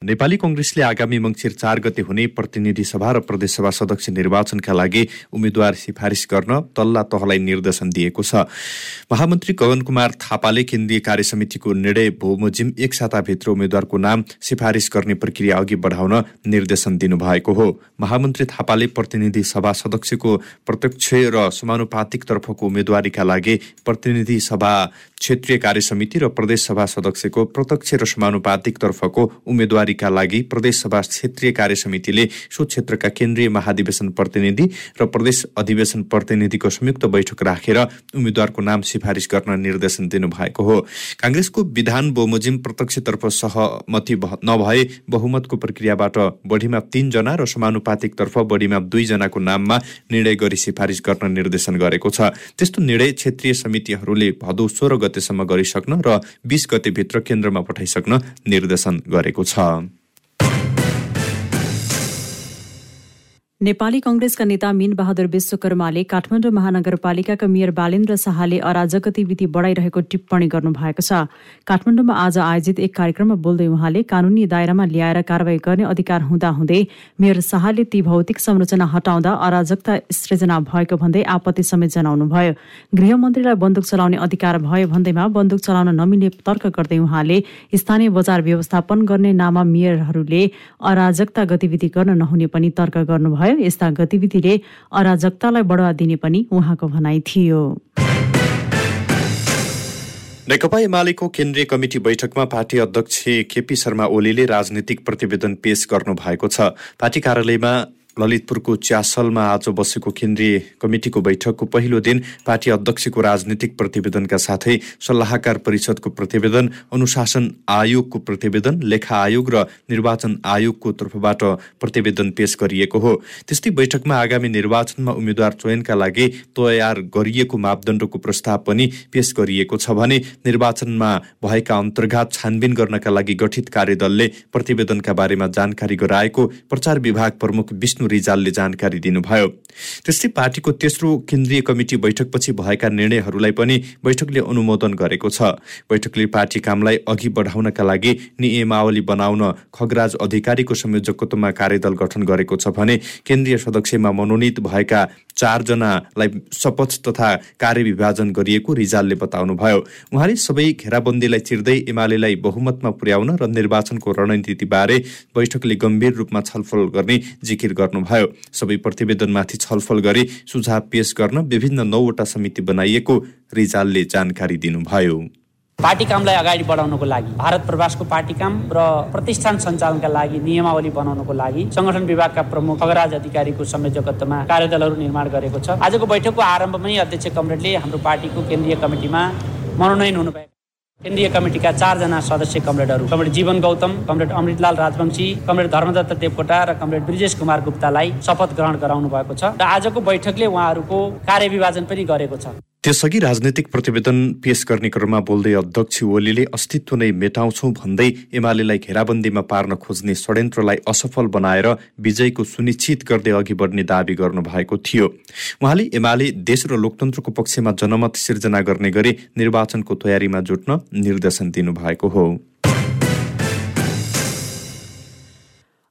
नेपाली कङ्ग्रेसले आगामी मङ्सिर चार गते हुने प्रतिनिधि सभा र प्रदेशसभा सदस्य निर्वाचनका लागि उम्मेद्वार सिफारिस गर्न तल्ला तहलाई निर्देशन दिएको छ। महामन्त्री गगन कुमार थापाले केन्द्रीय कार्य समितिको निर्णय बमोजिम एक साताभित्र उम्मेद्वारको नाम सिफारिस गर्ने प्रक्रिया अघि बढाउन निर्देशन दिनुभएको हो। महामन्त्री थापाले प्रतिनिधि सभा सदस्यको प्रत्यक्ष र समानुपातिक तर्फको उम्मेद्वारीका लागि प्रतिनिधि सभा क्षेत्रीय कार्य समिति र प्रदेशसभा सदस्यको प्रत्यक्ष र समानुपातिक तर्फको उम्मेद्वारीका लागि प्रदेशसभा क्षेत्रीय कार्य समितिले सो क्षेत्रका केन्द्रीय महाधिवेशन प्रतिनिधि र प्रदेश अधिवेशन प्रतिनिधिको संयुक्त बैठक राखेर उम्मेद्वारको नाम सिफारिस गर्न निर्देशन दिनुभएको हो। काङ्ग्रेसको विधान बोमोजिम प्रत्यक्षतर्फ सहमति नभए बहुमतको प्रक्रियाबाट बढीमा तीनजना र समानुपातिकतर्फ बढीमा दुईजनाको नाममा निर्णय गरी सिफारिस गर्न निर्देशन गरेको छ। त्यस्तो निर्णय क्षेत्रीय समितिहरूले भदौ सोह्र गतेसम्म गरिसक्न र बिस गतेभित्र केन्द्रमा पठाइसक्न निर्देशन गरेको छ। नेपाली कंग्रेसका नेता मीन बहादुर विश्वकर्माले काठमाडौँ महानगरपालिकाका मेयर बालेन्द्र शाहले अराजक गतिविधि बढाइरहेको टिप्पणी गर्नु भएको छ। काठमाडौँमा आज आयोजित एक कार्यक्रममा बोल्दै उहाँले कानूनी दायरामा ल्याएर कारवाही गर्ने अधिकार हुँदाहुँदै मेयर शाहले ती भौतिक संरचना हटाउँदा अराजकता सृजना भएको भन्दै आपत्ति समेत जनाउनुभयो। गृहमन्त्रीलाई बन्दुक चलाउने अधिकार भयो भन्दैमा बन्दुक चलाउन नमिल्ने तर्क गर्दै उहाँले स्थानीय बजार व्यवस्थापन गर्ने नाममा मेयरहरूले अराजकता गतिविधि गर्न नहुने पनि तर्क गर्नुभयो। भयो। यस्ता गतिविधिले अराजकतालाई बढावा दिने पनि उहाँको भनाइ थियो। नेकपा एमालेको केन्द्रीय कमिटी बैठकमा पार्टी अध्यक्ष केपी शर्मा ओलीले राजनीतिक प्रतिवेदन पेश गर्नु भएको छ। पार्टी कार्यालयमा ललितपुरको च्यासलमा आज बसेको केन्द्रीय कमिटिको बैठकको पहिलो दिन पार्टी अध्यक्षको राजनीतिक प्रतिवेदनका साथै सल्लाहकार परिषदको प्रतिवेदन अनुशासन आयोगको प्रतिवेदन लेखा आयोग र निर्वाचन आयोगको तर्फबाट प्रतिवेदन पेश गरिएको हो। त्यस्तै बैठकमा आगामी निर्वाचनमा उम्मेद्वार चयनका लागि तयार गरिएको मापदण्डको प्रस्ताव पनि पेश गरिएको छ भने निर्वाचनमा भएका अन्तर्घात छानबिन गर्नका लागि गठित कार्यदलले प्रतिवेदनका बारेमा जानकारी गराएको प्रचार विभाग प्रमुख विष्णु रिजालले जानकारी दिनुभयो। त्यस्तै पार्टीको तेस्रो केन्द्रीय कमिटी बैठकपछि भएका निर्णयहरूलाई पनि बैठकले अनुमोदन गरेको छ। बैठकले पार्टी कामलाई अघि बढाउनका लागि नियमावली बनाउन खगराज अधिकारीको संयोजकत्वमा कार्यदल गठन गरेको छ भने केन्द्रीय सदस्यमा मनोनित भएका चारजनालाई शपथ तथा कार्यविभाजन गरिएको रिजालले बताउनुभयो। उहाँले सबै घेराबन्दीलाई चिर्दै एमालेलाई बहुमतमा पुर्याउन र निर्वाचनको रणनीतिबारे बैठकले गम्भीर रूपमा छलफल गर्ने जिकिर गर्नुभयो। सबै प्रतिवेदनमाथि छलफल गरी सुझाव पेश गर्न विभिन्न नौवटा समिति बनाइएको रिजालले जानकारी दिनुभयो। पार्टी कामलाई अगाडि बढाउनको लागि भारत प्रवासको पार्टी काम र प्रतिष्ठान सञ्चालनका लागि नियमावली बनाउनको लागि संगठन विभागका प्रमुख खगराज अधिकारीको संयोजकत्वमा कार्यदलहरू निर्माण गरेको छ। आजको बैठकको आरम्भमै अध्यक्ष कमरेडले हाम्रो पार्टीको केन्द्रीय कमिटीमा मनोनयन हुनुभएको केन्द्रीय कमिटीका चारजना सदस्य कमरेडहरू comrade Jeevan Gautam comrade Amritlal Rajbanshi comrade Dharmadatta Devkota र कमरेड ब्रिजेश कुमार गुप्तालाई शपथ ग्रहण गराउनु भएको छ। र आजको बैठकले उहाँहरूको कार्यविभाजन पनि गरेको छ। त्यसअघि राजनैतिक प्रतिवेदन पेश गर्ने क्रममा बोल्दै अध्यक्ष ओलीले अस्तित्व नै मेटाउँछौ भन्दै एमालेलाई घेराबन्दीमा पार्न खोज्ने षड्यन्त्रलाई असफल बनाएर विजयको सुनिश्चित गर्दै अघि बढ्ने दावी गर्नुभएको थियो। उहाँले एमाले देश र लोकतन्त्रको पक्षमा जनमत सिर्जना गर्ने गरी निर्वाचनको तयारीमा जुट्न निर्देशन दिनुभएको हो।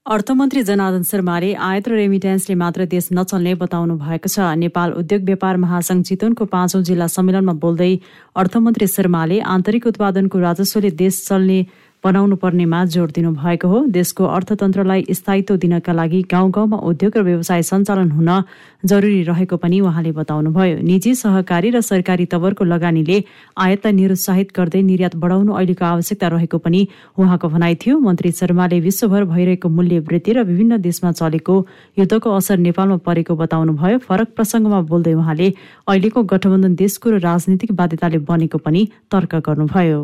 अर्थमन्त्री जनार्दन शर्माले आयात र रेमिट्यान्सले मात्र देश नचल्ने बताउनु भएको छ। नेपाल उद्योग व्यापार महासंघ चितवनको पाँचौं जिल्ला सम्मेलनमा बोल्दै अर्थमन्त्री शर्माले आन्तरिक उत्पादनको राजस्वले देश चल्ने बनाउनु पर्नेमा जोड दिनु भएको हो। देशको अर्थतन्त्रलाई स्थायित्व दिनका लागि गाउँ गाउँमा उद्योग र व्यवसाय सञ्चालन हुन जरुरी रहेको पनि उहाँले बताउनुभयो। निजी सहकारी र सरकारी तवरको लगानीले आयातलाई निरुत्साहित गर्दै निर्यात बढाउनु अहिलेको आवश्यकता रहेको पनि उहाँको भनाइ थियो। मन्त्री शर्माले विश्वभर भइरहेको मूल्य वृद्धि र विभिन्न देशमा चलेको युद्धको असर नेपालमा परेको बताउनुभयो। फरक प्रसङ्गमा बोल्दै उहाँले अहिलेको गठबन्धन देशको र राजनीतिक बाध्यताले बनेको पनि तर्क गर्नुभयो।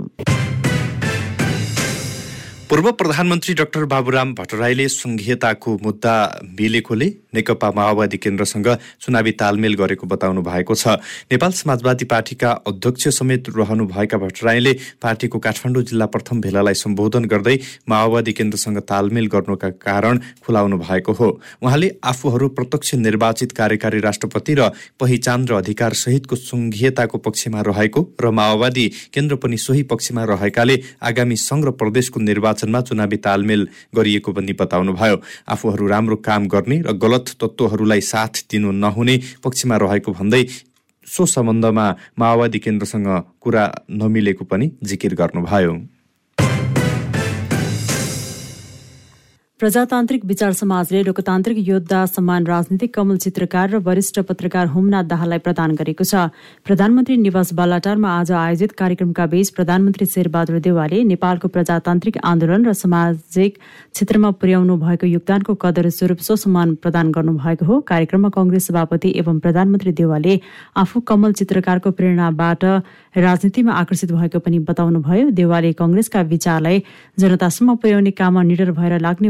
पूर्व प्रधानमन्त्री डाक्टर बाबुराम भट्टराईले सङ्घीयताको मुद्दा मिलेकोले नेकपा माओवादी केन्द्रसँग चुनावी तालमेल गरेको बताउनु भएको छ। नेपाल समाजवादी पार्टीका अध्यक्ष समेत रहनुभएका भट्टराईले पार्टीको काठमाडौँ जिल्ला प्रथम भेलालाई सम्बोधन गर्दै माओवादी केन्द्रसँग तालमेल गर्नुका कारण खुलाउनु भएको हो। उहाँले आफूहरू प्रत्यक्ष निर्वाचित कार्यकारी राष्ट्रपति र पहिचान र अधिकार सहितको सङ्घीयताको पक्षमा रहेको र माओवादी केन्द्र पनि सोही पक्षमा रहेकाले आगामी सङ्घ र प्रदेशको निर्वाचन निर्वाचनमा चुनावी तालमेल गरिएको पनि बताउनुभयो। आफूहरू राम्रो काम गर्ने र गलत तत्त्वहरूलाई साथ दिनु नहुने पक्षमा रहेको भन्दै सो सम्बन्धमा माओवादी केन्द्रसँग कुरा नमिलेको पनि जिकिर गर्नुभयो। प्रजातान्त्रिक विचार समाजले लोकतान्त्रिक योद्धा सम्मान राजनीतिक कमल चित्रकार र वरिष्ठ पत्रकार हुमनाथ दाहाललाई प्रदान गरेको छ। प्रधानमन्त्री निवास बालाटारमा आज आयोजित कार्यक्रमका बीच प्रधानमन्त्री शेरबहादुर देवालले नेपालको प्रजातान्त्रिक आन्दोलन र सामाजिक क्षेत्रमा पुर्याउनु भएको योगदानको कदर स्वरूप सो सम्मान प्रदान गर्नुभएको हो। कार्यक्रममा कंग्रेस सभापति एवं प्रधानमन्त्री देवालले आफू कमल चित्रकारको प्रेरणाबाट राजनीतिमा आकर्षित भएको पनि बताउनुभयो। देवालले कंग्रेसका विचारलाई जनतासम्म पुर्याउने काममा निडर भएर लाग्ने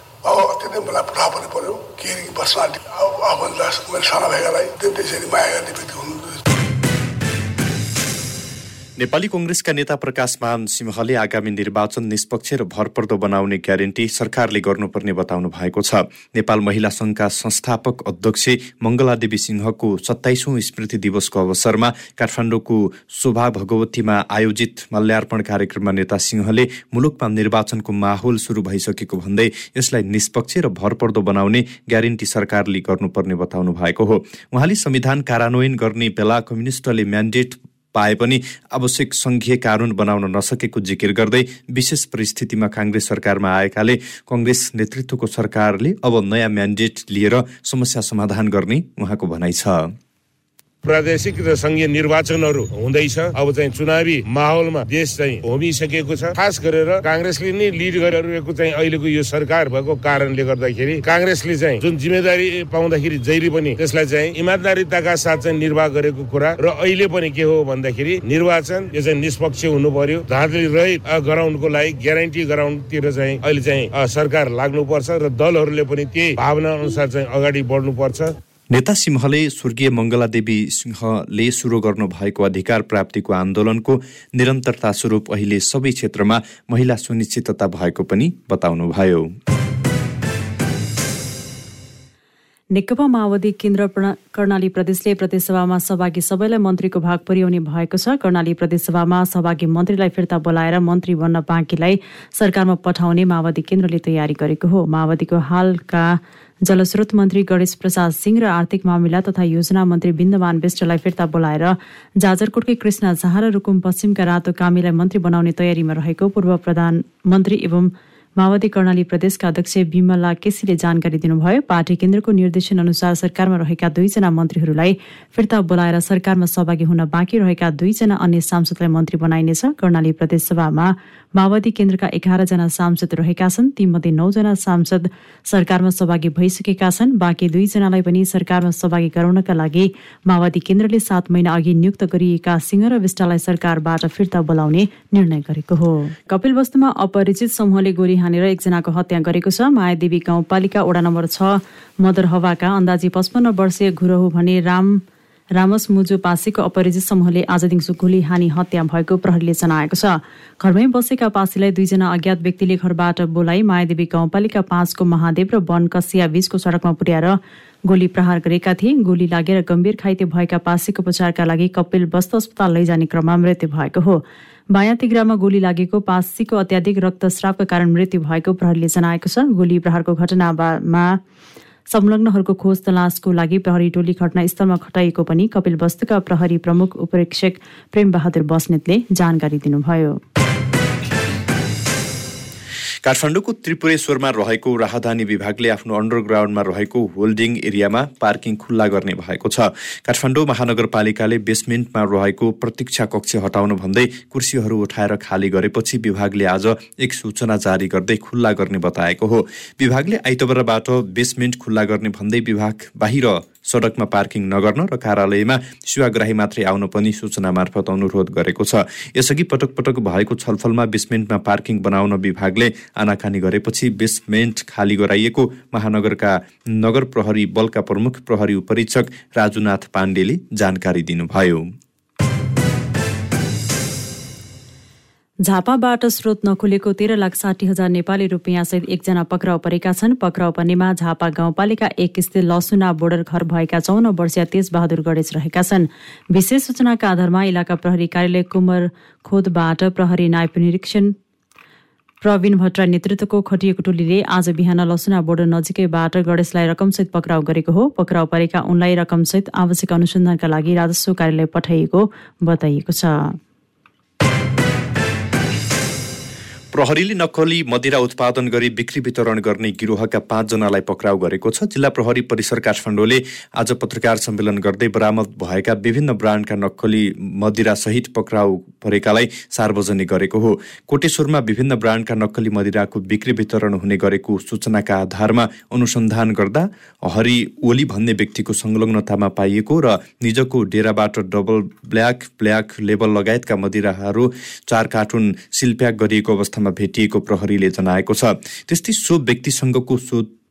अब अत्यन्तै मलाई पुरा पनि पर्यो केही पर्सनालिटी आफूभन्दा मैले साना भएकालाई त्यसरी माया गर्ने व्यक्ति हुनुहुन्थ्यो नेपाली कङ्ग्रेसका नेता प्रकाश मान सिंहले आगामी निर्वाचन निष्पक्ष र भरपर्दो बनाउने ग्यारेन्टी सरकारले गर्नुपर्ने बताउनु भएको छ। नेपाल महिला संघका संस्थापक अध्यक्ष मङ्गलादेवी सिंहको सत्ताइसौं स्मृति दिवसको अवसरमा काठमाडौँको शोभा भगवतीमा आयोजित मल्यार्पण कार्यक्रममा नेता सिंहले मुलुकमा निर्वाचनको माहौल सुरु भइसकेको भन्दै यसलाई निष्पक्ष र भरपर्दो बनाउने ग्यारेन्टी सरकारले गर्नुपर्ने बताउनु भएको हो। उहाँले संविधान कार्यान्वयन गर्ने बेला कम्युनिस्टले म्यान्डेट पाए पनि आवश्यक सङ्घीय कानुन बनाउन नसकेको जिकिर गर्दै विशेष परिस्थितिमा काङ्ग्रेस सरकारमा आएकाले कङ्ग्रेस नेतृत्वको सरकारले अब नयाँ म्यान्डेट लिएर समस्या समाधान गर्ने उहाँको भनाइ छ। प्रादेशिक र संघीय निर्वाचनहरू हुँदैछ। अब चाहिँ चुनावी माहौलमा देश चाहिँ होमिसकेको छ। खास गरेर काङ्ग्रेसले नै लिड गरिरहेको चाहिँ अहिलेको यो सरकार भएको कारणले गर्दाखेरि काङ्ग्रेसले चाहिँ जुन जिम्मेदारी पाउँदाखेरि जहिले पनि त्यसलाई चाहिँ इमान्दारिताका साथ चाहिँ निर्वाह गरेको कुरा र अहिले पनि के हो भन्दाखेरि निर्वाचन यो चाहिँ निष्पक्ष हुनु पर्यो धाँधली रहित गराउनुको लागि ग्यारेन्टी गराउनुतिर चाहिँ अहिले चाहिँ सरकार लाग्नुपर्छ र दलहरूले पनि त्यही भावना अनुसार चाहिँ अगाडि बढ्नुपर्छ। नेता सिंहले स्वर्गीय मङ्गलादेवी सिंहले सुरु गर्नु भएको अधिकार प्राप्तिको आन्दोलनको निरन्तरता स्वरूप अहिले सबै क्षेत्रमा महिला सुनिश्चितता भएको पनि बताउनुभयो। नेकपा माओवादी केन्द्र कर्णाली प्रदेशले प्रदेशसभामा सहभागी सबैलाई मन्त्रीको भाग पुर्याउने भएको छ। कर्णाली प्रदेशसभामा सहभागी मन्त्रीलाई फिर्ता बोलाएर मन्त्री बन्न बाँकीलाई सरकारमा पठाउने माओवादी केन्द्रले तयारी गरेको हो। माओवादीको हालका जलस्रोत मन्त्री गणेश प्रसाद सिंह र आर्थिक मामिला तथा योजना मन्त्री बिन्दमान विष्टलाई फिर्ता बोलाएर जाजरकोटकै कृष्ण झाह र रुकुम पश्चिमका रातो कामीलाई मन्त्री बनाउने तयारीमा रहेको पूर्व प्रधानमन्त्री एवं माओवादी कर्णाली प्रदेशका अध्यक्ष विमला केसीले जानकारी दिनुभयो पार्टी केन्द्रको निर्देशन अनुसार सरकारमा रहेका दुईजना मन्त्रीहरूलाई फिर्ता बोलाएर सरकारमा सहभागी हुन बाँकी रहेका दुईजना अन्य सांसदलाई मन्त्री बनाइनेछ। कर्णाली प्रदेशसभामा माओवादी केन्द्रका एघारजना सांसद रहेका छन् तीमध्ये नौजना सांसद सरकारमा सहभागी भइसकेका छन्। बाँकी दुईजनालाई पनि सरकारमा सहभागी गराउनका लागि माओवादी केन्द्रले सात महिना अघि नियुक्त गरिएका सिंह र विष्टलाई सरकारबाट फिर्ता बोलाउने निर्णय गरेको हो। कपिल वस्तुमा अपरिचित समूहले गोली हानेर एकजनाको हत्या गरेको छ। मायादेवी गाउँपालिका वडा नम्बर छ मदर हवाका अन्दाजी पचपन्न वर्षीय घुरहु भने राम रामस मुजु पासीको अपरिजित समूहले आज दिउँसो गोली हानी हत्या भएको प्रहरीले जनाएको छ। घरमै बसेका पासीलाई दुईजना अज्ञात व्यक्तिले घरबाट बोलाइ मायादेवी गाउँपालिका पाँचको महादेव र वन कसिया बीचको सड़कमा पुर्याएर गोली प्रहार गरेका थिए। गोली लागेर गम्भीर घाइते भएका पासीको उपचारका लागि कपिल वस्त अस्पताल लैजाने क्रममा मृत्यु भएको हो। बायाँ तिग्रामा गोली लागेको पासीको अत्याधिक रक्तस्रावका कारण मृत्यु भएको प्रहरीले जनाएको छ। गोली प्रहारको घटनामा संलग्नहरूको खोज तलासको लागि प्रहरी टोली घटनास्थलमा खटाइएको पनि कपिल वस्तुका प्रहरी प्रमुख उपरीक्षक प्रेमबहादुर बस्नेतले जानकारी दिनुभयो। काठमाडौँको त्रिपुरेश्वरमा रहेको राहदानी विभागले आफ्नो अन्डरग्राउन्डमा रहेको होल्डिङ एरियामा पार्किङ खुल्ला गर्ने भएको छ। काठमाडौँ महानगरपालिकाले बेसमेन्टमा रहेको प्रतीक्षा कक्ष हटाउनु भन्दै कुर्सीहरू उठाएर खाली गरेपछि विभागले आज एक सूचना जारी गर्दै खुल्ला गर्ने बताएको हो। विभागले आइतबारबाट बेसमेन्ट खुल्ला गर्ने भन्दै विभाग बाहिर सडकमा पार्किङ नगर्न र कार्यालयमा सेवाग्राही मात्रै आउन पनि सूचना मार्फत अनुरोध गरेको छ। यसअघि पटक पटक भएको छलफलमा बेसमेन्टमा पार्किङ बनाउन विभागले आनाकानी गरेपछि बेसमेन्ट खाली गराइएको महानगरका नगर प्रहरी बलका प्रमुख प्रहरी उपरीक्षक राजुनाथ पाण्डेले जानकारी दिनुभयो। झापाबाट स्रोत नखुलेको तेह्र लाख साठी हजार नेपाली रुपियाँसहित एकजना पक्राउ परेका छन्। पक्राउ पर्नेमा झापा गाउँपालिका एक स्थित लसुना बोर्डर घर भएका चौन वर्षीय तेज बहादुर गणेश रहेका छन्। विशेष सूचनाका आधारमा इलाका प्रहरी कार्यालय कुमर खोदबाट प्रहरी नायब निरीक्षण प्रवीण भट्टरा नेतृत्वको खटिएको टोलीले आज बिहान लसुना बोर्डर नजिकैबाट गणेशलाई रकमसहित पक्राउ गरेको हो। पक्राउ परेका उनलाई रकमसहित आवश्यक अनुसन्धानका लागि राजस्व कार्यालय पठाइएको बताइएको छ। प्रहरीले नक्कली मदिरा उत्पादन गरी बिक्री वितरण गर्ने गिरोहका पाँचजनालाई पक्राउ गरेको छ। जिल्ला प्रहरी परिसर काठमाडौँले आज पत्रकार सम्मेलन गर्दै बरामद भएका विभिन्न ब्रान्डका नक्कली मदिरा सहित पक्राउ परेकालाई सार्वजनिक गरेको हो। कोटेश्वरमा विभिन्न ब्रान्डका नक्कली मदिराको बिक्री वितरण हुने गरेको सूचनाका आधारमा अनुसन्धान गर्दा हरि ओली भन्ने व्यक्तिको संलग्नतामा पाइएको र निजको डेराबाट डबल ब्ल्याक ब्ल्याक लेबल लगायतका मदिराहरू चार कार्टुन सिलप्याक गरिएको अवस्था भेटिएको प्रहरीले जनाएको छ। त्यस्तै सो व्यक्तिसँगको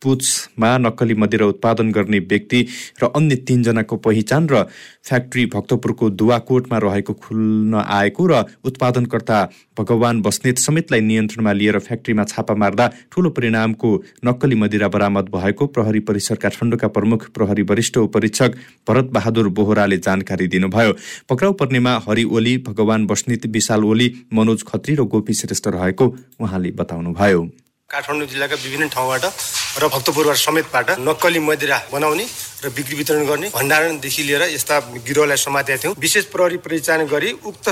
सोधपुछमा नक्कली मदिरा उत्पादन गर्ने व्यक्ति र अन्य तीनजनाको पहिचान र फ्याक्ट्री भक्तपुरको दुवाकोटमा रहेको खुल्न आएको र उत्पादनकर्ता भगवान बस्नेत समेतलाई नियन्त्रणमा लिएर फ्याक्ट्रीमा छापा मार्दा ठूलो परिणामको नक्कली मदिरा बरामद भएको प्रहरी परिसर काठमाडौँका प्रमुख प्रहरी वरिष्ठ उपरीक्षक भरत बहादुर बोहराले जानकारी दिनुभयो। पक्राउ पर्नेमा हरि ओली भगवान बस्नेत विशाल ओली मनोज खत्री र गोपी श्रेष्ठ रहेको उहाँले बताउनुभयो। काठमाडौँ जिल्लाका विभिन्न ठाउँबाट र भक्तपुरबाट समेतबाट नक्कली मदिरा बनाउने र बिक्री वितरण गर्ने भण्डारणदेखि लिएर यस्ता गिरोहलाई समातेका थियौँ। विशेष प्रहरी परिचालन गरी उक्त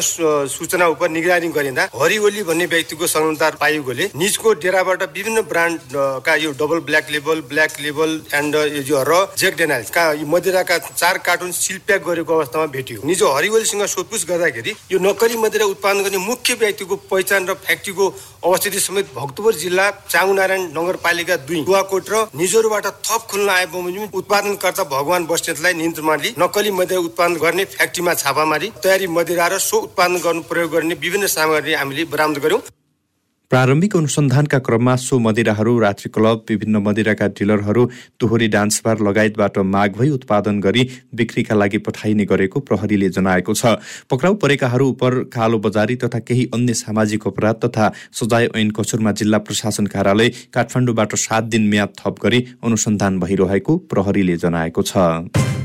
सूचना उप निगरानी गरिँदा हरिओली भन्ने व्यक्तिको संलग्नता पाइएकोले निजको डेराबाट विभिन्न ब्रान्डका यो double black label black label and यो र जेक डेनाइल्सका मदिराका चार कार्टुन सिलप्याक गरेको अवस्थामा भेटियो। निज हरिओलीसँग सोधपुछ गर्दाखेरि यो नक्कली मदिरा उत्पादन गर्ने मुख्य व्यक्तिको पहिचान र फ्याक्ट्रीको अवस्थिति समेत भक्तपुर जिल्ला चाङनारायण नगरपालिका दुई। दुवाकोट र निजोरबाट थप खुल्न आए बमोजिम उत्पादनकर्ता भगवान बस्नेतलाई नियन्त्रणमा लिई नक्कली मदिरा उत्पादन गर्ने फ्याक्ट्रीमा छापा मारी तयारी मदिरा र सो उत्पादन गर्नु प्रयोग गर्ने विभिन्न सामग्री हामीले बरामद गर्यौँ। प्रारम्भिक अनुसन्धानका क्रममा सो मदिराहरू रात्रि क्लब विभिन्न मदिराका डिलरहरू दोहोरी डान्स बार लगायतबाट माग भई उत्पादन गरी बिक्रीका लागि पठाइने गरेको प्रहरीले जनाएको छ। पक्राउ परेकाहरू उप कालो बजारी तथा केही अन्य सामाजिक अपराध तथा सजाय ऐन कसुरमा जिल्ला प्रशासन कार्यालय काठमाडौँबाट सात दिन म्याद थप गरी अनुसन्धान भइरहेको प्रहरीले जनाएको छ।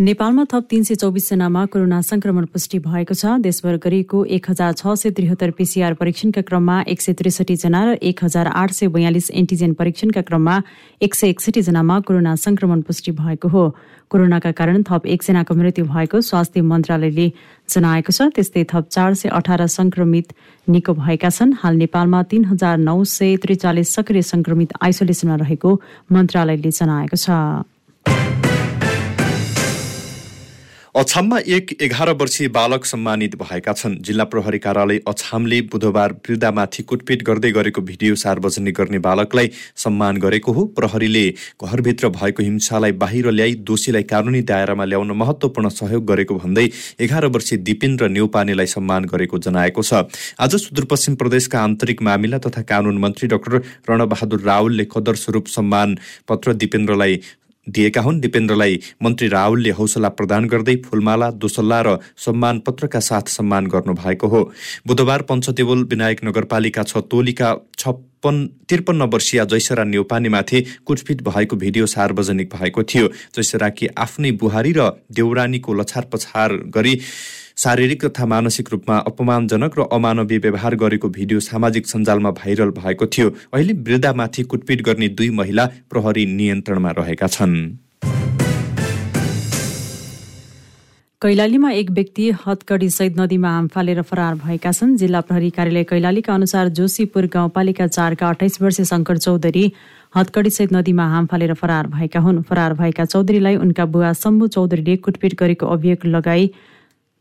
नेपालमा थप तीन सय चौबिसजनामा कोरोना संक्रमण पुष्टि भएको छ। देशभर गरिएको एक हजार छ सय त्रिहत्तर पिसिआर परीक्षणका क्रममा एक सय त्रिसठीजना र एक हजार आठ सय बयालिस एन्टिजेन परीक्षणका क्रममा एक सय एकसठीजनामा कोरोना संक्रमण पुष्टि भएको हो। कोरोनाका कारण थप एकजनाको मृत्यु भएको स्वास्थ्य मन्त्रालयले जनाएको छ। त्यस्तै थप चार सय अठार संक्रमित निको भएका छन्। हाल नेपालमा तीन हजार नौ सय त्रिचालिस सक्रिय संक्रमित आइसोलेसनमा रहेको मन्त्रालयले जनाएको छ। अछाममा एक एघार वर्षीय बालक सम्मानित भएका छन्। जिल्ला प्रहरी कार्यालय अछामले बुधबार वृद्धामाथि कुटपिट गर्दै गरेको भिडियो सार्वजनिक गर्ने बालकलाई सम्मान गरेको हो। प्रहरीले घरभित्र भएको हिंसालाई बाहिर ल्याई दोषीलाई कानुनी दायरामा ल्याउन महत्वपूर्ण सहयोग गरेको भन्दै एघार वर्षीय दिपेन्द्र नेउपानेलाई सम्मान गरेको जनाएको छ। आज सुदूरपश्चिम प्रदेशका आन्तरिक मामिला तथा कानून मन्त्री डाक्टर रणबहादुर रावलले कदर स्वरूप सम्मान पत्र दिपेन्द्रलाई दिएका हुन्। दिपेन्द्रलाई मन्त्री राहुलले हौसला प्रदान गर्दै फुलमाला दोसल्ला र सम्मान पत्रका साथ सम्मान गर्नुभएको हो। बुधबार पञ्चदेवल विनायक नगरपालिका छ टोलीका छप्पन त्रिपन्न वर्षीय जैसरा नेउपानेमाथि कुटपिट भएको भिडियो सार्वजनिक भएको थियो। जैसराकी आफ्नै बुहारी र देउरानीको लछार पछार गरी शारीरिक तथा मानसिक रूपमा अपमानजनक र अमानवीय व्यवहार गरेको भिडियो सामाजिक सञ्जालमा भाइरल भएको थियो। अहिले वृद्धामाथि कुटपिट गर्ने दुई महिला प्रहरी नियन्त्रणमा रहेका छन्। कैलालीमा एक व्यक्ति हतकडी सहित नदीमा हाम फालेर फरार भएका छन्। जिल्ला प्रहरी कार्यालय कैलालीका अनुसार जोशीपुर गाउँपालिका चारका अठाइस वर्षीय शङ्कर चौधरी हतकडी सहित नदीमा हाम फालेर फरार भएका हुन्। फरार भएका चौधरीलाई उनका बुवा शम्भु चौधरीले कुटपिट गरेको अभियोग लगाई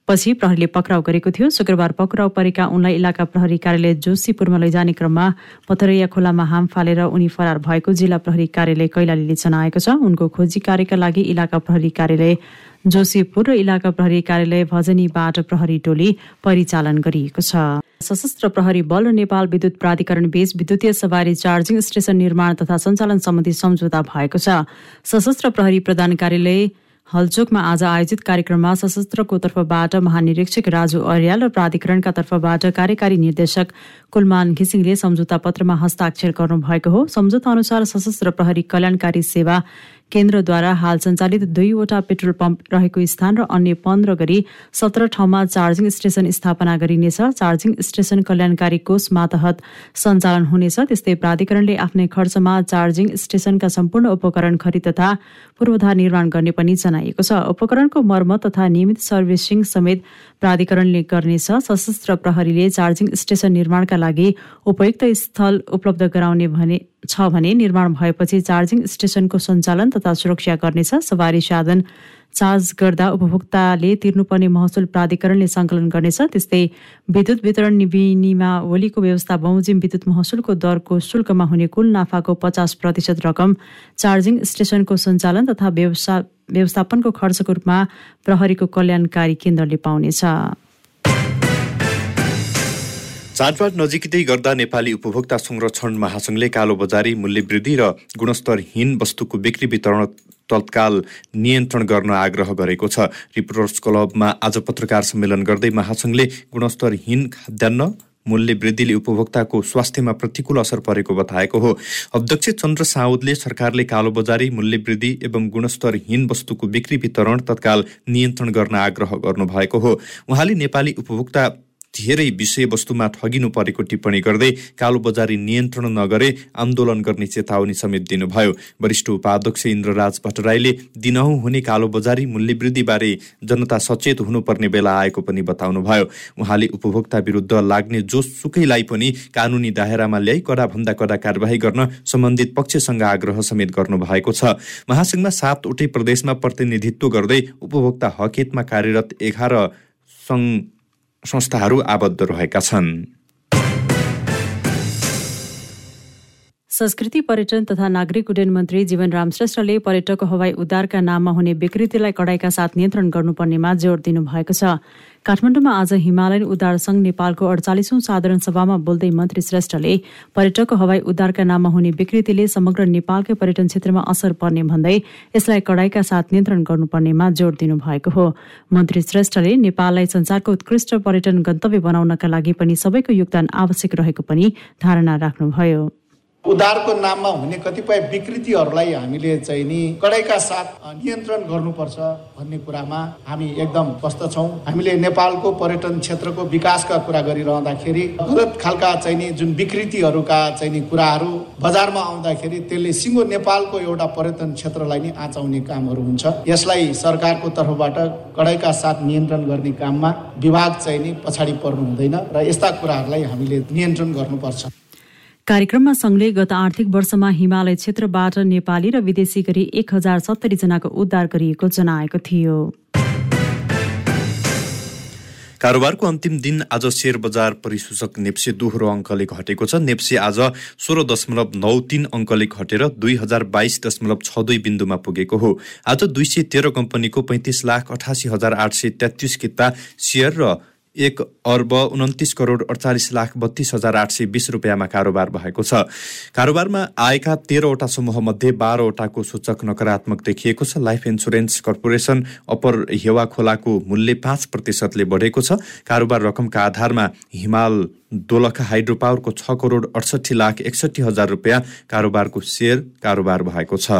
पछि प्रहरीले पक्राउ गरेको थियो। शुक्रबार पक्राउ परेका उनलाई इलाका प्रहरी कार्यालय जोशीपुरमा लैजाने क्रममा पथरैया खोलामा हाम फालेर उनी फरार भएको जिल्ला प्रहरी कार्यालय कैलालीले जनाएको छ। उनको खोजी कार्यका लागि इलाका प्रहरी कार्यालय जोशीपुर र इलाका प्रहरी कार्यालय भजनीबाट प्रहरी टोली परिचालन गरिएको छ। सशस्त्र प्रहरी बल र नेपाल विद्युत प्राधिकरण बीच विद्युतीय सवारी चार्जिङ स्टेशन निर्माण तथा सञ्चालन सम्बन्धी सम्झौता भएको छ। सशस्त्र प्रहरी प्रधान कार्यालय हलचोकमा आज आयोजित कार्यक्रममा सशस्त्रको तर्फबाट महानिरीक्षक राजु अर्याल र प्राधिकरणका तर्फबाट कार्यकारी निर्देशक कुलमान घिसिङले सम्झौता पत्रमा हस्ताक्षर गर्नुभएको हो। सम्झौता अनुसार सशस्त्र प्रहरी कल्याणकारी सेवा केन्द्रद्वारा हाल सञ्चालित दुईवटा पेट्रोल पम्प रहेको स्थान र अन्य पन्ध्र गरी सत्र ठाउँमा चार्जिङ स्टेशन स्थापना गरिनेछ। चार्जिङ स्टेशन कल्याणकारी कोष मातहत सञ्चालन हुनेछ। त्यस्तै प्राधिकरणले आफ्नै खर्चमा चार्जिङ स्टेशनका सम्पूर्ण उपकरण खरिद तथा पूर्वाधार निर्माण गर्ने पनि जनाइएको छ। उपकरणको मर्मत तथा नियमित सर्भिसिङ समेत प्राधिकरणले गर्नेछ। सशस्त्र प्रहरीले चार्जिङ स्टेशन निर्माणका लागि उपयुक्त स्थल उपलब्ध गराउने भने छ भने निर्माण भएपछि चार्जिङ स्टेशनको सञ्चालन तथा सुरक्षा गर्नेछ। सवारी साधन चार्ज गर्दा उपभोक्ताले तिर्नुपर्ने महसुल प्राधिकरणले सङ्कलन गर्नेछ। त्यस्तै विद्युत वितरण विनिमावलीको व्यवस्था बमोजिम विद्युत महसुलको दरको शुल्कमा हुने कुल नाफाको पचास प्रतिशत रकम चार्जिङ स्टेशनको सञ्चालन तथा व्यवस्थापनको खर्चको रूपमा प्रहरीको कल्याणकारी केन्द्रले पाउनेछ। चाडबाड नजिकै गर्दा नेपाली उपभोक्ता संरक्षण महासङ्घले कालोबजारी मूल्यवृद्धि र गुणस्तरहीन वस्तुको बिक्री वितरण तत्काल नियन्त्रण गर्न आग्रह गरेको छ। रिपोर्टर्स क्लबमा आज पत्रकार सम्मेलन गर्दै महासङ्घले गुणस्तरहीन खाद्यान्न मूल्य वृद्धिले उपभोक्ताको स्वास्थ्यमा प्रतिकूल असर परेको बताएको हो। अध्यक्ष चन्द्र साउदले सरकारले कालोबजारी मूल्य वृद्धि एवं गुणस्तरहीन वस्तुको बिक्री वितरण तत्काल नियन्त्रण गर्न आग्रह गर्नुभएको हो। उहाँले नेपाली उपभोक्ता धेरै विषयवस्तुमा ठगिनु परेको टिप्पणी गर्दै कालोबजारी नियन्त्रण नगरे आन्दोलन गर्ने चेतावनी समेत दिनुभयो। वरिष्ठ उपाध्यक्ष इन्द्रराज भट्टराईले दिनहुँ हुने कालोबजारी मूल्यवृद्धिबारे जनता सचेत हुनुपर्ने बेला आएको पनि बताउनुभयो। उहाँले उपभोक्ता विरुद्ध लाग्ने जोसुकैलाई पनि कानुनी दायरामा ल्याई कडाभन्दा कडा कारवाही गर्न सम्बन्धित पक्षसँग आग्रह समेत गर्नुभएको छ। महासङ्घमा सातवटै प्रदेशमा प्रतिनिधित्व गर्दै उपभोक्ता हक कार्यरत एघार सङ्घ संस्थाहरू आबद्ध रहेका छन् संस्कृति पर्यटन तथा नागरिक उड्डयन मन्त्री जीवनराम श्रेष्ठले पर्यटक हवाई उद्धारका नाममा हुने विकृतिलाई कडाइका साथ नियन्त्रण गर्नुपर्नेमा जोड़ दिनुभएको छ। काठमाडौँमा आज हिमालयन उद्धार संघ नेपालको अडचालिसौं साधारण सभामा बोल्दै मन्त्री श्रेष्ठले पर्यटक हवाई उद्धारका नाममा हुने विकृतिले समग्र नेपालकै पर्यटन क्षेत्रमा असर पर्ने भन्दै यसलाई कडाइका साथ नियन्त्रण गर्नुपर्नेमा जोड़ दिनुभएको हो। मन्त्री श्रेष्ठले नेपाललाई संसारको उत्कृष्ट पर्यटन गन्तव्य बनाउनका लागि पनि सबैको योगदान आवश्यक रहेको पनि धारणा राख्नुभयो। उद्धारको नाममा हुने कतिपय विकृतिहरूलाई हामीले चाहिँ नि कडाइका साथ नियन्त्रण गर्नुपर्छ भन्ने कुरामा हामी एकदम व्यस्त छौँ। हामीले नेपालको पर्यटन क्षेत्रको विकासका कुरा गरिरहँदाखेरि गलत खालका चाहिँ नि जुन विकृतिहरूका नि कुराहरू बजारमा आउँदाखेरि त्यसले सिङ्गो नेपालको एउटा पर्यटन क्षेत्रलाई नै आँचाउने कामहरू हुन्छ। यसलाई सरकारको तर्फबाट कडाइका साथ नियन्त्रण गर्ने काममा विभाग चाहिँ नि पछाडि पर्नु हुँदैन र यस्ता कुराहरूलाई हामीले नियन्त्रण गर्नुपर्छ। कार्यक्रममा संघले गत आर्थिक वर्षमा हिमालय क्षेत्रबाट नेपाली र विदेशी गरी एक हजार सत्तरी जनाको उद्धार गरिएको जनाएको थियो। कारोबारको अन्तिम दिन आज सेयर बजार परिसूचक नेप्से दोहोरो अङ्कले घटेको छ। नेप्से आज सोह्र दशमलव नौ तिन अङ्कले घटेर दुई हजार बाइस दशमलव छ दुई बिन्दुमा पुगेको हो। आज दुई सय तेह्र कम्पनीको पैँतिस लाख अठासी हजार आठ सय तेत्तिस किता सेयर र एक अर्ब उन्तिस करोड अडचालिस लाख बत्तीस हजार आठ सय बिस रुपियाँमा कारोबार भएको छ। कारोबारमा आएका तेह्रवटा समूहमध्ये बाह्रवटाको सूचक नकारात्मक देखिएको छ। लाइफ इन्सुरेन्स कर्पोरेसन अप्पर हेवा खोलाको मूल्य पाँच प्रतिशतले बढेको छ। कारोबार रकमका आधारमा हिमाल दोलखा हाइड्रो पावरको छ करोड अडसठी लाख एकसठी हजार रुपियाँ कारोबारको सेयर कारोबार भएको छ।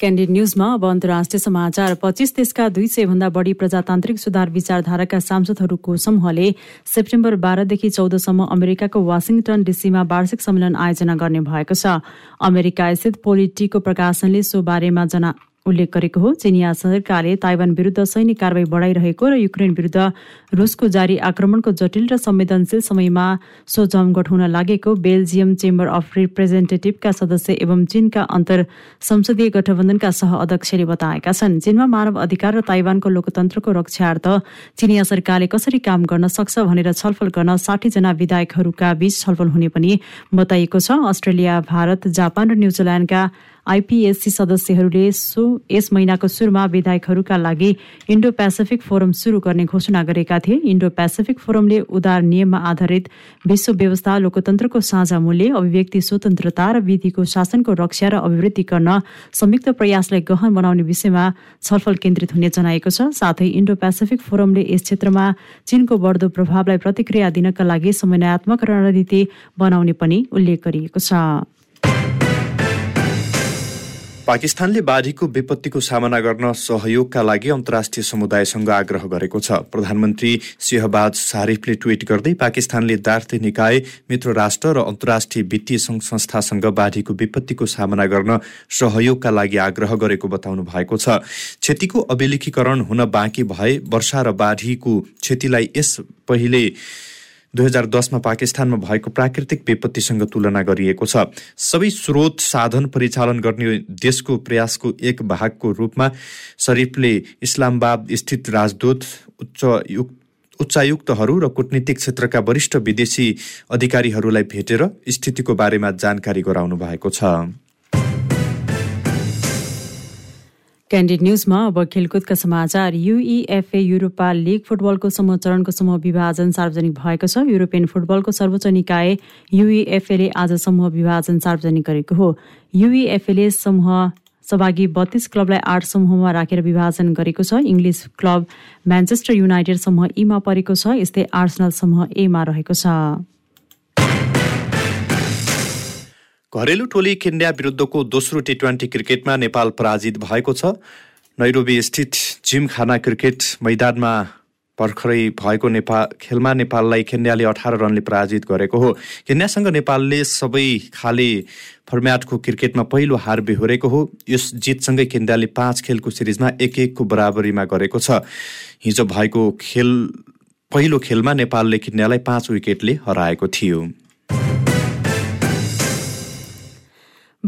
क्यान्डिड न्यूजमा अब अन्तर्राष्ट्रिय समाचार पच्चिस देशका दुई सय भन्दा बढी प्रजातान्त्रिक सुधार विचारधाराका सांसदहरूको समूहले सेप्टेम्बर बाह्रदेखि चौधसम्म अमेरिकाको वासिङटन डिसीमा वार्षिक सम्मेलन आयोजना गर्ने भएको छ। अमेरिका स्थित पोलिटीको प्रकाशनले सो बारेमा जना उल्लेख गरेको हो चिनिया सरकारले ताइवान विरुद्ध सैनिक कारवाही बढाइरहेको र युक्रेन विरुद्ध रुसको जारी आक्रमणको जटिल र संवेदनशील समयमा सो जमघट हुन लागेको बेल्जियम चेम्बर अफ रिप्रेजेन्टेटिभका सदस्य एवं चीनका अन्तर संसदीय गठबन्धनका सह अध्यक्षले बताएका छन्। चीनमा मानव अधिकार र ताइवानको लोकतन्त्रको रक्षार्थ चिनिया सरकारले कसरी काम गर्न सक्छ भनेर छलफल गर्न जना विधायकहरूका बीच छलफल हुने पनि बताइएको छ। अस्ट्रेलिया भारत जापान र न्युजिल्यान्डका आइपिएससी सदस्यहरूले सो यस महिनाको सुरुमा विधायकहरूका लागि इन्डो पेसिफिक फोरम शुरू गर्ने घोषणा गरेका थिए। इन्डो पेसिफिक फोरमले उदार नियममा आधारित विश्व व्यवस्था लोकतन्त्रको साझा मूल्य अभिव्यक्ति स्वतन्त्रता र विधिको शासनको रक्षा र अभिवृद्धि गर्न संयुक्त प्रयासलाई गहन बनाउने विषयमा छलफल केन्द्रित हुने जनाएको छ। साथै इन्डो पेसिफिक फोरमले यस क्षेत्रमा चीनको बढ्दो प्रभावलाई प्रतिक्रिया दिनका लागि समन्वयात्मक रणनीति बनाउने पनि उल्लेख गरिएको छ। पाकिस्तानले बाढीको विपत्तिको सामना गर्न सहयोगका लागि अन्तर्राष्ट्रिय समुदायसँग आग्रह गरेको छ। प्रधानमन्त्री सिंहबाज सारिफले ट्वीट गर्दै पाकिस्तानले दार्थे निकाय मित्र राष्ट्र र अन्तर्राष्ट्रिय वित्तीय सङ्घ संस्थासँग बाढीको विपत्तिको सामना गर्न सहयोगका लागि आग्रह गरेको बताउनु भएको छ। क्षतिको अभिलेखीकरण हुन बाँकी भए वर्षा र बाढीको क्षतिलाई यस पहिले दुई हजार दसमा पाकिस्तानमा भएको प्राकृतिक विपत्तिसँग तुलना गरिएको छ। सबै स्रोत साधन परिचालन गर्ने देशको प्रयासको एक भागको रूपमा शरीफले इस्लामाबाद स्थित राजदूत उच्च उच्चायुक्तहरू र कूटनीतिक क्षेत्रका वरिष्ठ विदेशी अधिकारीहरूलाई भेटेर स्थितिको बारेमा जानकारी गराउनु भएको छ। क्यान्डिड न्युजमा अब खेलकुदका समाचार। युइएफए युरोपा लिग फुटबलको समूह चरणको समूह विभाजन सार्वजनिक भएको छ। युरोपियन फुटबलको सर्वोच्च निकाय युइएफएले आज समूह विभाजन सार्वजनिक गरेको हो। युइएफएले समूह सहभागी बत्तीस क्लबलाई आठ समूहमा राखेर विभाजन गरेको छ। इङ्ग्लिस क्लब म्यान्चेस्टर युनाइटेड समूह इमा परेको छ। यस्तै आर्सनल समूह एमा रहेको छ। घरेलु टोली केन्या विरुद्धको दोस्रो टी ट्वेन्टी क्रिकेटमा नेपाल पराजित भएको छ। नैरोबी स्थित जिमखाना क्रिकेट मैदानमा भर्खरै भएको नेपाल खेलमा नेपाललाई केन्याले अठार रनले पराजित गरेको हो। केन्यासँग नेपालले सबै खाले फर्म्याटको क्रिकेटमा पहिलो हार बेहोरेको हो। यस जितसँगै केन्याले पाँच खेलको सिरिजमा एक एकको बराबरीमा गरेको छ। हिजो भएको खेल पहिलो खेलमा नेपालले केन्यालाई पाँच विकेटले हराएको थियो।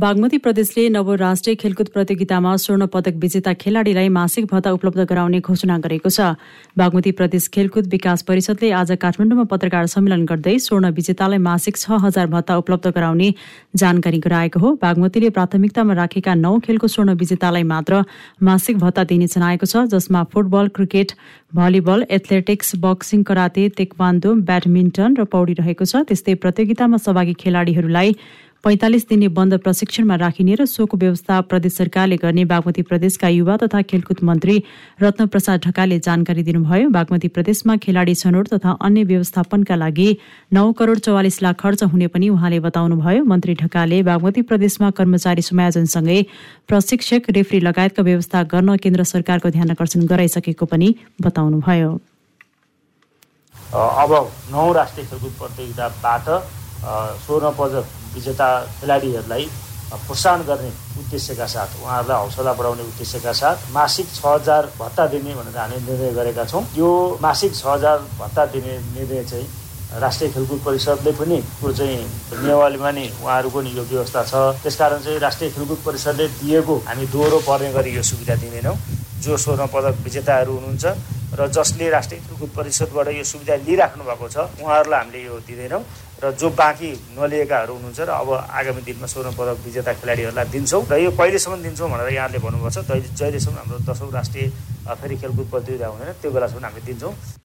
बागमती प्रदेशले नव राष्ट्रिय खेलकुद प्रतियोगितामा स्वर्ण पदक विजेता खेलाडीलाई मासिक भत्ता उपलब्ध गराउने घोषणा गरेको छ। बागमती प्रदेश खेलकुद विकास परिषदले आज काठमाडौँमा पत्रकार सम्मेलन गर्दै स्वर्ण विजेतालाई मासिक छ हजार भत्ता उपलब्ध गराउने जानकारी गराएको हो। बागमतीले प्राथमिकतामा राखेका नौ खेलको स्वर्ण विजेतालाई मात्र मासिक भत्ता दिने जनाएको छ जसमा football cricket volleyball athletics boxing karate taekwondo badminton र पौडी रहेको छ। त्यस्तै प्रतियोगितामा सहभागी खेलाडीहरूलाई पैंतालिस दिने बन्द प्रशिक्षणमा राखिने र सोको व्यवस्था प्रदेश सरकारले गर्ने बागमती प्रदेशका युवा तथा खेलकुद मन्त्री रत्न प्रसाद ढकालले जानकारी दिनुभयो। बागमती प्रदेशमा खेलाडी छनौट तथा अन्य व्यवस्थापनका लागि नौ करोड चौवालिस लाख खर्च हुने पनि उहाँले बताउनुभयो। मन्त्री ढकालले बागमती प्रदेशमा कर्मचारी समायोजनसँगै प्रशिक्षक रेफ्री लगायतका व्यवस्था गर्न केन्द्र सरकारको ध्यान आकर्षण गराइसकेको पनि बताउनुभयो। अब नौ राष्ट्रिय खेलकुद प्रतियोगिताबाट स्वर्ण पदक विजेता खेलाडीहरूलाई प्रोत्साहन गर्ने उद्देश्यका साथ उहाँहरूलाई हौसला बढाउने उद्देश्यका साथ मासिक छ हजार भत्ता दिने भनेर हामीले निर्णय गरेका छौँ। यो मासिक छ हजार भत्ता दिने निर्णय चाहिँ राष्ट्रिय खेलकुद परिषदले पनि को चाहिँ नियमावलीमा नि उहाँहरूको नि यो व्यवस्था छ। त्यसकारण चाहिँ राष्ट्रिय खेलकुद परिषदले दिएको हामी दोहोरो पर्ने गरी यो सुविधा दिँदैनौँ। जो स्वर्ण पदक विजेताहरू हुनुहुन्छ र जसले राष्ट्रिय खेलकुद परिषदबाट यो सुविधा लिइराख्नु भएको छ उहाँहरूलाई हामीले यो दिँदैनौँ। र जो बाँकी नलिएकाहरू हुनुहुन्छ र अब आगामी दिनमा स्वर्ण पदक विजेता खेलाडीहरूलाई दिन्छौँ र यो कहिलेसम्म दिन्छौँ भनेर यहाँले भन्नुभएको छ जहिलेसम्म हाम्रो दसौँ राष्ट्रिय फेरि खेलकुद प्रतियोगिता हुँदैन त्यो बेलासम्म हामी दिन्छौँ।